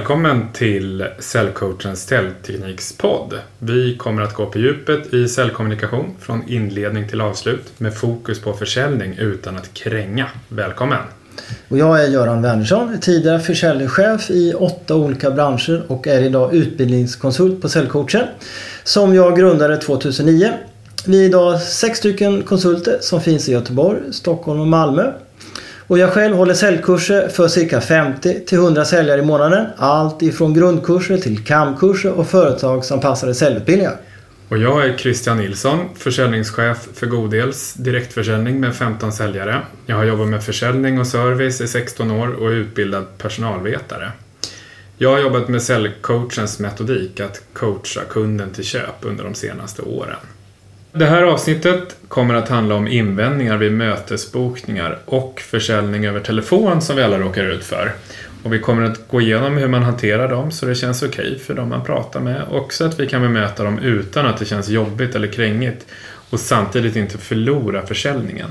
Välkommen till Cellcoachens säljteknikspodd. Vi kommer att gå på djupet i säljkommunikation från inledning till avslut med fokus på försäljning utan att kränga. Välkommen! Och jag är Göran Wernersson, tidigare försäljningschef i åtta olika branscher och är idag utbildningskonsult på Cellcoachen som jag grundade 2009. Vi är idag sex stycken konsulter som finns i Göteborg, Stockholm och Malmö. Och jag själv håller säljkurser för cirka 50 till 100 säljare i månaden. Allt ifrån grundkurser till kamkurser och företagsanpassade säljutbildningar. Och jag är Christian Nilsson, försäljningschef för Godels direktförsäljning med 15 säljare. Jag har jobbat med försäljning och service i 16 år och är utbildad personalvetare. Jag har jobbat med säljcoachens metodik att coacha kunden till köp under de senaste åren. Det här avsnittet kommer att handla om invändningar vid mötesbokningar och försäljning över telefon som vi alla råkar ut för. Och vi kommer att gå igenom hur man hanterar dem så det känns okej okay för dem man pratar med och så att vi kan bemöta dem utan att det känns jobbigt eller krängigt och samtidigt inte förlora försäljningen.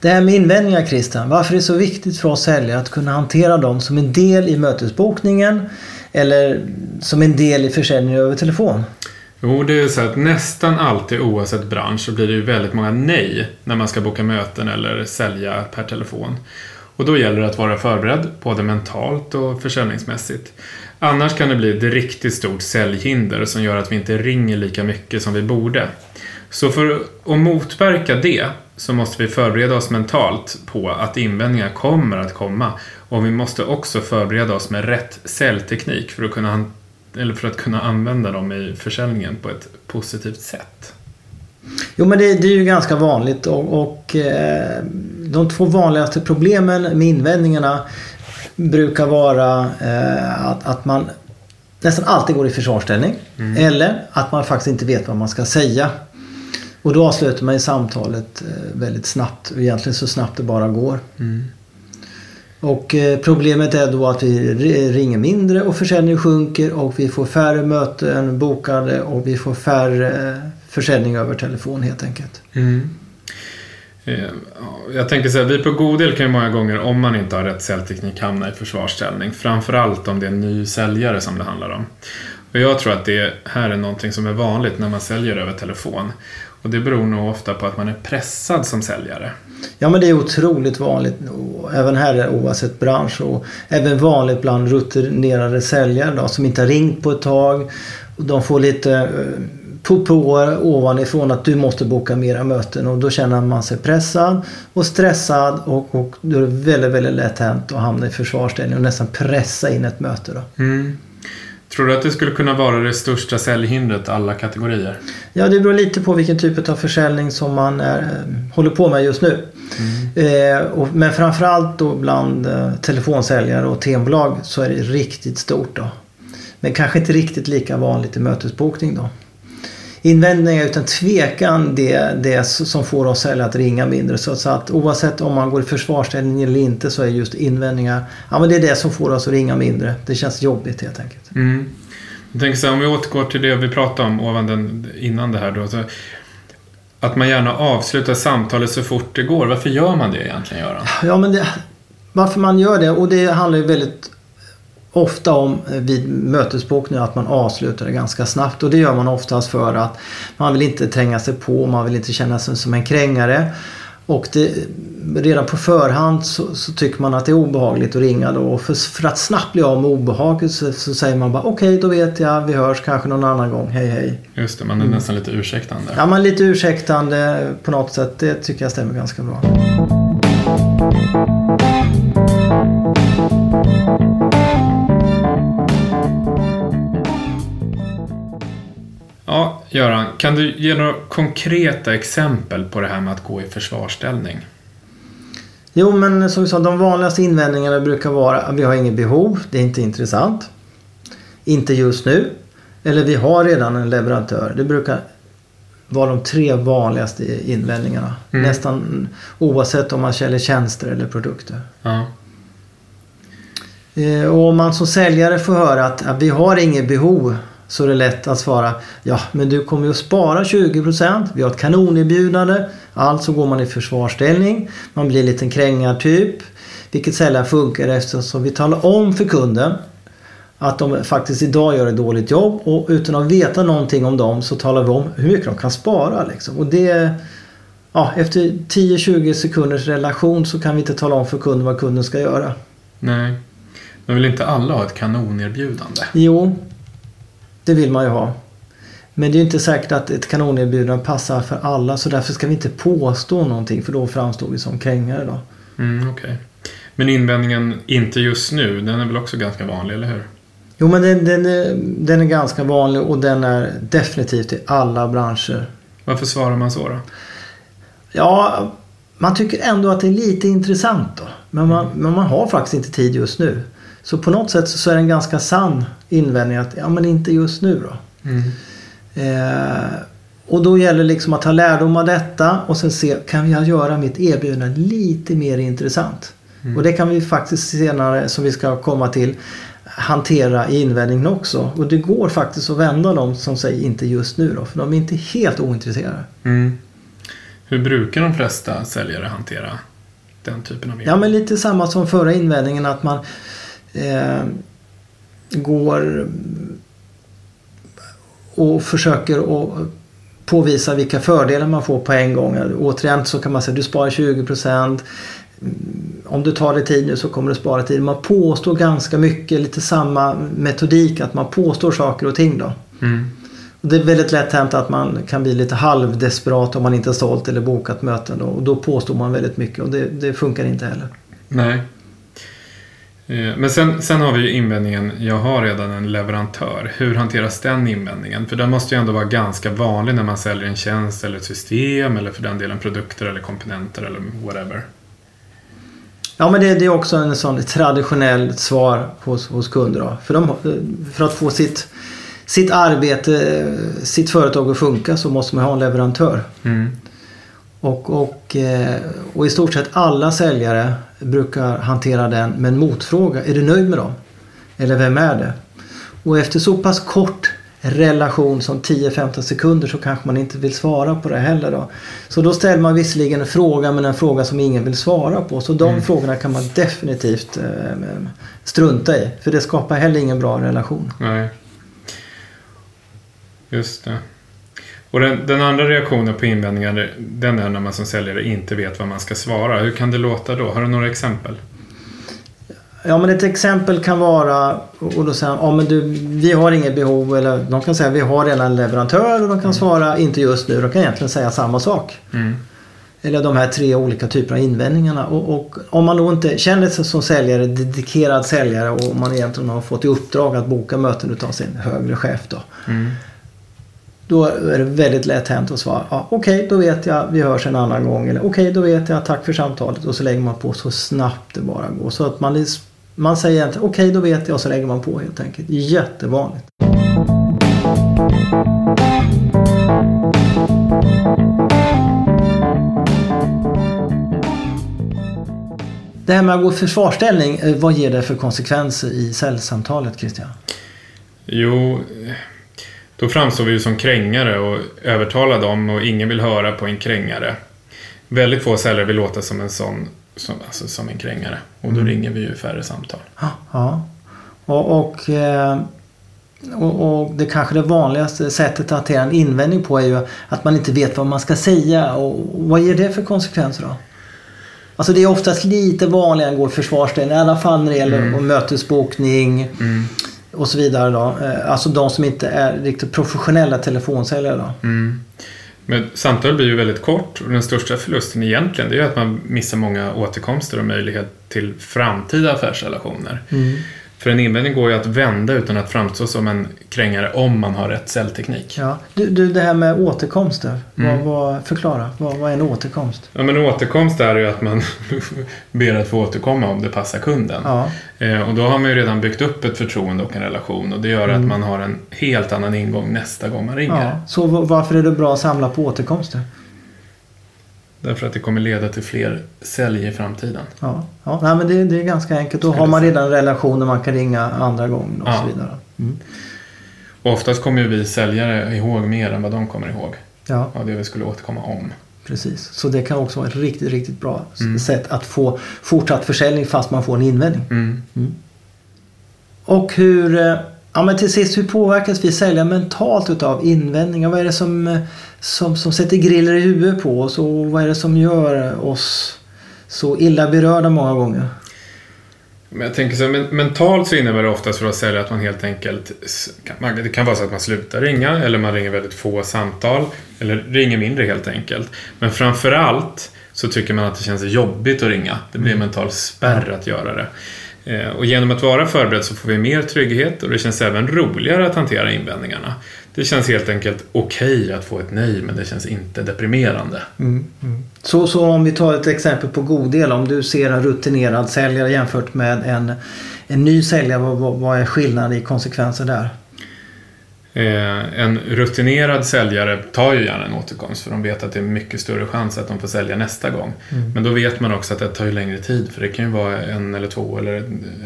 Det här med invändningar Christian, varför är det så viktigt för oss säljare att kunna hantera dem som en del i mötesbokningen eller som en del i försäljningen över telefon? Jo, det är så att nästan alltid oavsett bransch så blir det ju väldigt många nej när man ska boka möten eller sälja per telefon. Och då gäller det att vara förberedd, både mentalt och försäljningsmässigt. Annars kan det bli ett riktigt stort säljhinder som gör att vi inte ringer lika mycket som vi borde. Så för att motverka det så måste vi förbereda oss mentalt på att invändningar kommer att komma. Och vi måste också förbereda oss med rätt säljteknik för att kunna, eller för att kunna använda dem i försäljningen på ett positivt sätt. Jo men det, det är ju ganska vanligt och, och eh, de två vanligaste problemen med invändningarna brukar vara eh, att, att man nästan alltid går i försvarsställning. Mm. Eller att man faktiskt inte vet vad man ska säga. Och då avslutar man ju samtalet eh, väldigt snabbt. Egentligen så snabbt det bara går. Mm. Och eh, problemet är då att vi ringer mindre och försäljningen sjunker och vi får färre möten bokade och vi får färre eh, försäljning över telefon helt enkelt. Mm. Jag tänker så här, vi på Godel kan ju många gånger om man inte har rätt säljteknik hamna i försvarsställning. Framförallt om det är en ny säljare som det handlar om. Och jag tror att det här är någonting som är vanligt när man säljer över telefon. Och det beror nog ofta på att man är pressad som säljare. Ja men det är otroligt vanligt även här oavsett bransch och även vanligt bland rutinerade säljare då, som inte har ringt på ett tag. De får lite eh, propåer ovanifrån att du måste boka mera möten och då känner man sig pressad och stressad och, och då är det väldigt, väldigt lätt hänt att hamna i försvarsställning och nästan pressa in ett möte. Då. Mm. Tror du att det skulle kunna vara det största säljhindret alla kategorier? Ja, det beror lite på vilken typ av försäljning som man är, eh, håller på med just nu. Mm. Eh, och, men framförallt då bland eh, telefonsäljare och tembolag så är det riktigt stort då. Men kanske inte riktigt lika vanligt i mötesbokning då. Invändningar utan tvekan det, det som får oss säljare att ringa mindre. Så att oavsett om man går i försvarsställning eller inte så är just invändningar, ja men det är det som får oss att ringa mindre. Det känns jobbigt helt enkelt. Mm. Jag tänker så här, om vi återgår till det vi pratade om ovan den, innan det här då. Så att man gärna avslutar samtalet så fort det går. Varför gör man det egentligen Göran? Ja men det, varför man gör det och det handlar ju väldigt ofta om eh, vid mötesbokning att man avslutar det ganska snabbt och det gör man oftast för att man vill inte tränga sig på, man vill inte känna sig som en krängare. Och det, redan på förhand så, så, tycker man att det är obehagligt att ringa då. Och för, för att snabbt bli av med obehaget så, så säger man bara okej okay, då vet jag, vi hörs kanske någon annan gång, hej hej. Just det, man är mm. nästan lite ursäktande. Ja, man är lite ursäktande på något sätt. Det tycker jag stämmer ganska bra. Göran, kan du ge några konkreta exempel på det här med att gå i försvarsställning? Jo, men som vi sa, de vanligaste invändningarna brukar vara att vi har inget behov, det är inte intressant. Inte just nu. Eller vi har redan en leverantör. Det brukar vara de tre vanligaste invändningarna. Mm. Nästan oavsett om man säljer tjänster eller produkter. Ja. Eh, och om man som säljare får höra att, att vi har inget behov så är det lätt att svara ja men du kommer ju att spara 20%. Vi har ett kanonerbjudande. Alltså går man i försvarsställning. Man blir en liten krängartyp. Vilket sällan funkar eftersom vi talar om för kunden att de faktiskt idag gör ett dåligt jobb och utan att veta någonting om dem så talar vi om hur mycket de kan spara. Liksom. Och det, ja, efter 10-20 sekunders relation så kan vi inte tala om för kunden vad kunden ska göra. Nej. Men vill inte alla ha ett kanonerbjudande? Jo, det vill man ju ha. Men det är inte säkert att ett kanonerbjudande passar för alla så därför ska vi inte påstå någonting för då framstår vi som krängare. Då. Mm, okay. Men invändningen inte just nu, den är väl också ganska vanlig, eller hur? Jo men den, den, är, den är ganska vanlig och den är definitivt i alla branscher. Varför svarar man så då? Ja, man tycker ändå att det är lite intressant då. Men man, mm. men man har faktiskt inte tid just nu. Så på något sätt så är det en ganska sann invändning att ja men inte just nu då. Mm. Eh, och då gäller det liksom att ta lärdom av detta och sen se kan jag göra mitt erbjudande lite mer intressant. Mm. Och det kan vi faktiskt senare som vi ska komma till hantera i invändningen också. Och det går faktiskt att vända dem som säger inte just nu då. För de är inte helt ointresserade. Mm. Hur brukar de flesta säljare hantera den typen av Ja men lite samma som förra invändningen att man eh, går och försöker att påvisa vilka fördelar man får på en gång. Återigen så kan man säga att du sparar 20 procent om du tar dig tid nu så kommer du spara tid. Man påstår ganska mycket, lite samma metodik att man påstår saker och ting då. Mm. Det är väldigt lätt hänt att man kan bli lite halvdesperat om man inte sålt eller bokat möten. Då. Och då påstår man väldigt mycket och det, det funkar inte heller. Nej. Eh, men sen, sen har vi ju invändningen, jag har redan en leverantör. Hur hanteras den invändningen? För den måste ju ändå vara ganska vanlig när man säljer en tjänst eller ett system eller för den delen produkter eller komponenter eller whatever. Ja men det, det är också en sån traditionellt svar hos, hos kunder. Då. För, de, för att få sitt, sitt arbete, sitt företag att funka så måste man ha en leverantör. Mm. Och, och, eh, och i stort sett alla säljare brukar hantera den med en motfråga. Är du nöjd med dem? Eller vem är det? Och efter så pass kort relation som 10-15 sekunder så kanske man inte vill svara på det heller. Då. Så då ställer man visserligen en fråga men en fråga som ingen vill svara på. Så de mm. frågorna kan man definitivt eh, strunta i. För det skapar heller ingen bra relation. Nej. Just det. Och den, den, andra reaktionen på invändningar den är när man som säljare inte vet vad man ska svara. Hur kan det låta då? Har du några exempel? Ja men ett exempel kan vara och då säger ja men du vi har inget behov eller de kan säga vi har redan en leverantör och de kan mm. svara inte just nu. De kan egentligen säga samma sak. Mm. Eller de här tre olika typerna av invändningarna. Och, och, om man då inte känner sig som säljare, dedikerad säljare och man egentligen har fått i uppdrag att boka möten utav sin högre chef då. Mm. Då är det väldigt lätt hänt att svara ja, okej okay, då vet jag vi hörs en annan gång. Eller okej okay, då vet jag tack för samtalet och så lägger man på så snabbt det bara går. Så att man man säger inte okej okay, då vet jag och så lägger man på helt enkelt. Jättevanligt. Det här med att gå i försvarsställning, eh, vad ger det för konsekvenser i säljsamtalet Christian? Jo, då framstår vi ju som krängare och övertalar dem och ingen vill höra på en krängare. Väldigt få säljare vill låta som en sån som, alltså, som en krängare. Och då mm. ringer vi ju färre samtal. Ja. Och, och, eh, och, och det kanske det vanligaste sättet att hantera en invändning på är ju att man inte vet vad man ska säga. Och vad ger det för konsekvenser då? Alltså det är oftast lite vanligare än går försvarsdelen. I alla fall när det gäller mm. mötesbokning. Mm. Och så vidare då. Eh, alltså de som inte är riktigt professionella telefonsäljare då. Mm. Men samtalet blir ju väldigt kort och den största förlusten egentligen det är ju att man missar många återkomster och möjlighet till framtida affärsrelationer. Mm. För en invändning går ju att vända utan att framstå som en krängare om man har rätt säljteknik. Ja. Du, du, det här med återkomster. Mm. Vad, vad, förklara, vad, vad är en återkomst? Ja, men en återkomst är ju att man ber att få återkomma om det passar kunden. Ja. Eh, och då har man ju redan byggt upp ett förtroende och en relation och det gör mm. att man har en helt annan ingång nästa gång man ringer. Ja. Så varför är det bra att samla på återkomster? Därför att det kommer leda till fler sälj i framtiden. Ja, ja nej, men det, det är ganska enkelt. Då har man redan en relation där man kan ringa andra gången och ja. så vidare. Mm. Och oftast kommer ju vi säljare ihåg mer än vad de kommer ihåg. Ja, Av det vi skulle återkomma om. precis. Så det kan också vara ett riktigt, riktigt bra Mm. sätt att få fortsatt försäljning fast man får en invändning. Mm. Och hur, eh, ja men till sist, hur påverkas vi säljare mentalt utav invändningar? Vad är det som, eh, som, som sätter griller i huvudet på oss och vad är det som gör oss så illa berörda många gånger? Men jag tänker så här, men mentalt så innebär det oftast för oss säljare att man helt enkelt... man- Det kan vara så att man slutar ringa eller man ringer väldigt få samtal. Eller ringer mindre helt enkelt. Men framförallt så tycker man att det känns jobbigt att ringa. Det blir en mental spärr att göra det. Eh, och genom att vara förberedd så får vi mer trygghet och det känns även roligare att hantera invändningarna. Det känns helt enkelt okej att få ett nej men det känns inte deprimerande. Mm, mm. Så, så om vi tar ett exempel på godel. Om du ser en rutinerad säljare jämfört med en, en ny säljare. Vad, vad är skillnaden i konsekvenser där? Eh, En rutinerad säljare tar ju gärna en återkomst för de vet att det är mycket större chans att de får sälja nästa gång. Men då vet man också att det tar ju längre tid för det kan ju vara en eller två eller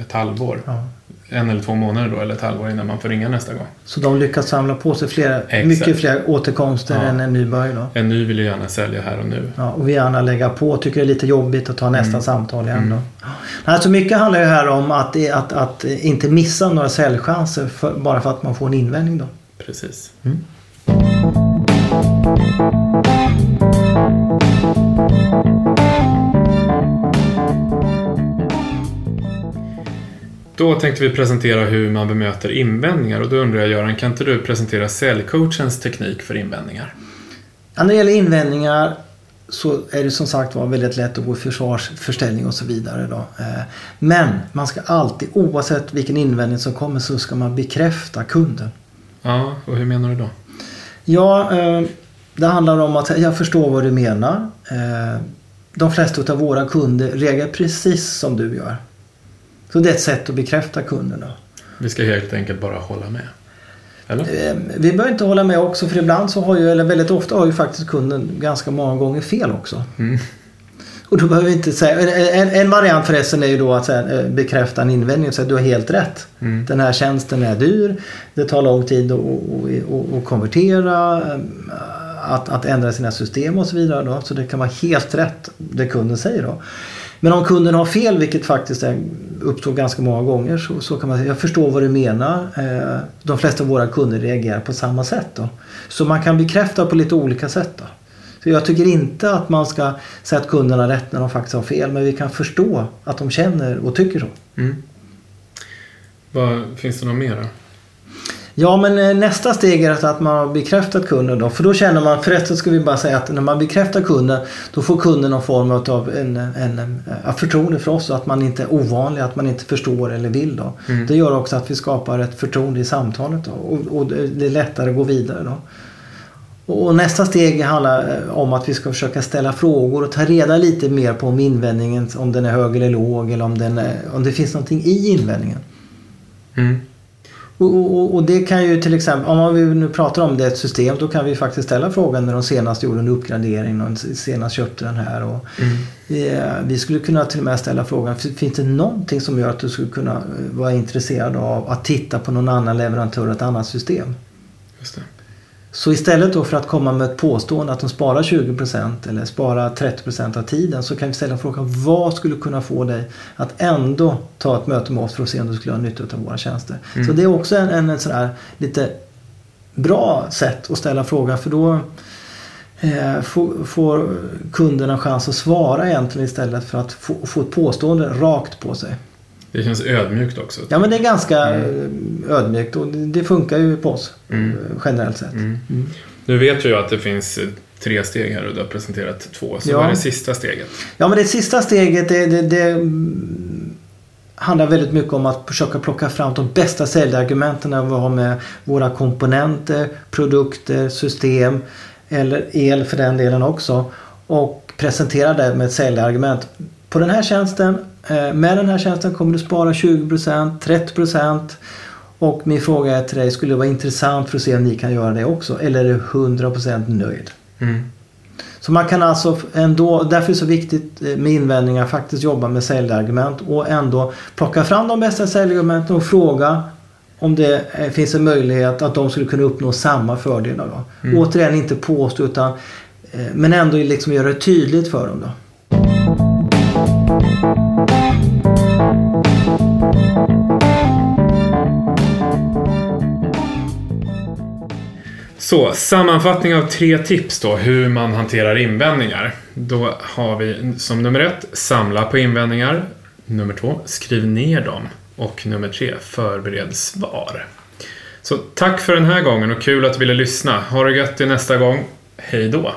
ett halvår. Ja. En eller två månader då eller ett halvår innan man får ringa nästa gång. Så de lyckas samla på sig flera, Exakt. mycket fler återkomster Ja. än en nybörjare då. En ny vill ju gärna sälja här och nu. Ja, och vi gärna lägga på. Tycker det är lite jobbigt att ta nästa Mm. samtal igen då. Mm. Alltså mycket handlar ju här om att, att, att inte missa några säljchanser för, bara för att man får en invändning då. Precis. Då tänkte vi presentera hur man bemöter invändningar och då undrar jag Göran, kan inte du presentera säljcoachens teknik för invändningar? Ja, när det gäller invändningar så är det som sagt var väldigt lätt att gå i försvarsförställning och så vidare. Då. Eh, Men man ska alltid, oavsett vilken invändning som kommer, så ska man bekräfta kunden. Ja, och hur menar du då? Ja, eh, det handlar om att jag förstår vad du menar. Eh, De flesta av våra kunder reagerar precis som du gör. Så det är ett sätt att bekräfta kunderna. Vi ska helt enkelt bara hålla med. Eller? Eh, Vi behöver inte hålla med också för ibland så har ju, eller väldigt ofta har ju faktiskt kunden ganska många gånger fel också. Mm. Och då behöver vi inte säga, en, en variant förresten är ju då att säga, eh, bekräfta en invändning och säga du har helt rätt. Mm. Den här tjänsten är dyr. Det tar lång tid att, att, att, att konvertera. Att, att ändra sina system och så vidare. Då. Så det kan vara helt rätt det kunden säger. Då. Men om kunden har fel, vilket faktiskt uppstår ganska många gånger, så, så kan man säga jag förstår vad du menar. Eh, de flesta av våra kunder reagerar på samma sätt. Då. Så man kan bekräfta på lite olika sätt. Då. Så jag tycker inte att man ska säga att kunderna har rätt när de faktiskt har fel. Men vi kan förstå att de känner och tycker så. Mm. Vad, finns det något mer då? Ja men eh, nästa steg är att- man har bekräftat kunden då. För då känner man, förresten ska vi bara säga att när man bekräftar kunden då får kunden någon form av en, en, en, en förtroende för oss och att man inte är ovanlig, att man inte förstår eller vill då. Mm. Det gör också att vi skapar ett förtroende i samtalet då. Och, och det det är lättare att gå vidare då. Och nästa steg handlar eh, om att vi ska försöka ställa frågor och ta reda lite mer på om invändningen, om den är hög eller låg eller om, den är, om det finns någonting i invändningen. Mm. Och, och, och det kan ju till exempel, om vi nu pratar om det ett system, då kan vi faktiskt ställa frågan när de senast gjorde en uppgradering och senast köpte den här. Och, Mm. eh, vi skulle kunna till och med ställa frågan, finns det någonting som gör att du skulle kunna eh, vara intresserad av att titta på någon annan leverantör ett annat system? Just det. Så istället då för att komma med ett påstående att de sparar 20% eller sparar 30% av tiden så kan vi ställa frågan vad skulle kunna få dig att ändå ta ett möte med oss för att se om du skulle ha nytta av våra tjänster. Mm. Så det är också en, en, en sån här lite bra sätt att ställa frågan för då eh, får, får kunderna chans att svara egentligen istället för att få, få ett påstående rakt på sig. Det känns ödmjukt också. Ja men det är ganska eh, ödmjukt och det, funkar ju på oss Mm. generellt sett. Mm. Mm. Nu vet jag att det finns eh, tre steg här och du har presenterat två. Så Ja. vad är det sista steget? Ja men det sista steget det, det, det mm, handlar väldigt mycket om att försöka plocka fram de bästa säljargumenten vi har med våra komponenter, produkter, system eller el för den delen också. Och presentera det med ett säljargument. På den här tjänsten, eh, med den här tjänsten kommer du spara 20%, 30% och min fråga är till dig, skulle det vara intressant för att se om ni kan göra det också? Eller är du 100% nöjd? Mm. Så man kan alltså ändå, därför är det så viktigt eh, med invändningar, faktiskt jobba med säljargument och ändå plocka fram de bästa säljargumenten och fråga om det eh, finns en möjlighet att de skulle kunna uppnå samma fördelar. Då. Mm. Återigen inte påstå utan men ändå liksom göra det tydligt för dem. Då. Så, sammanfattning av tre tips då hur man hanterar invändningar. Då har vi som nummer ett, samla på invändningar. Nummer två, skriv ner dem. Och nummer tre, förbered svar. Så tack för den här gången och kul att du ville lyssna. Ha det gött till nästa gång. Hej då!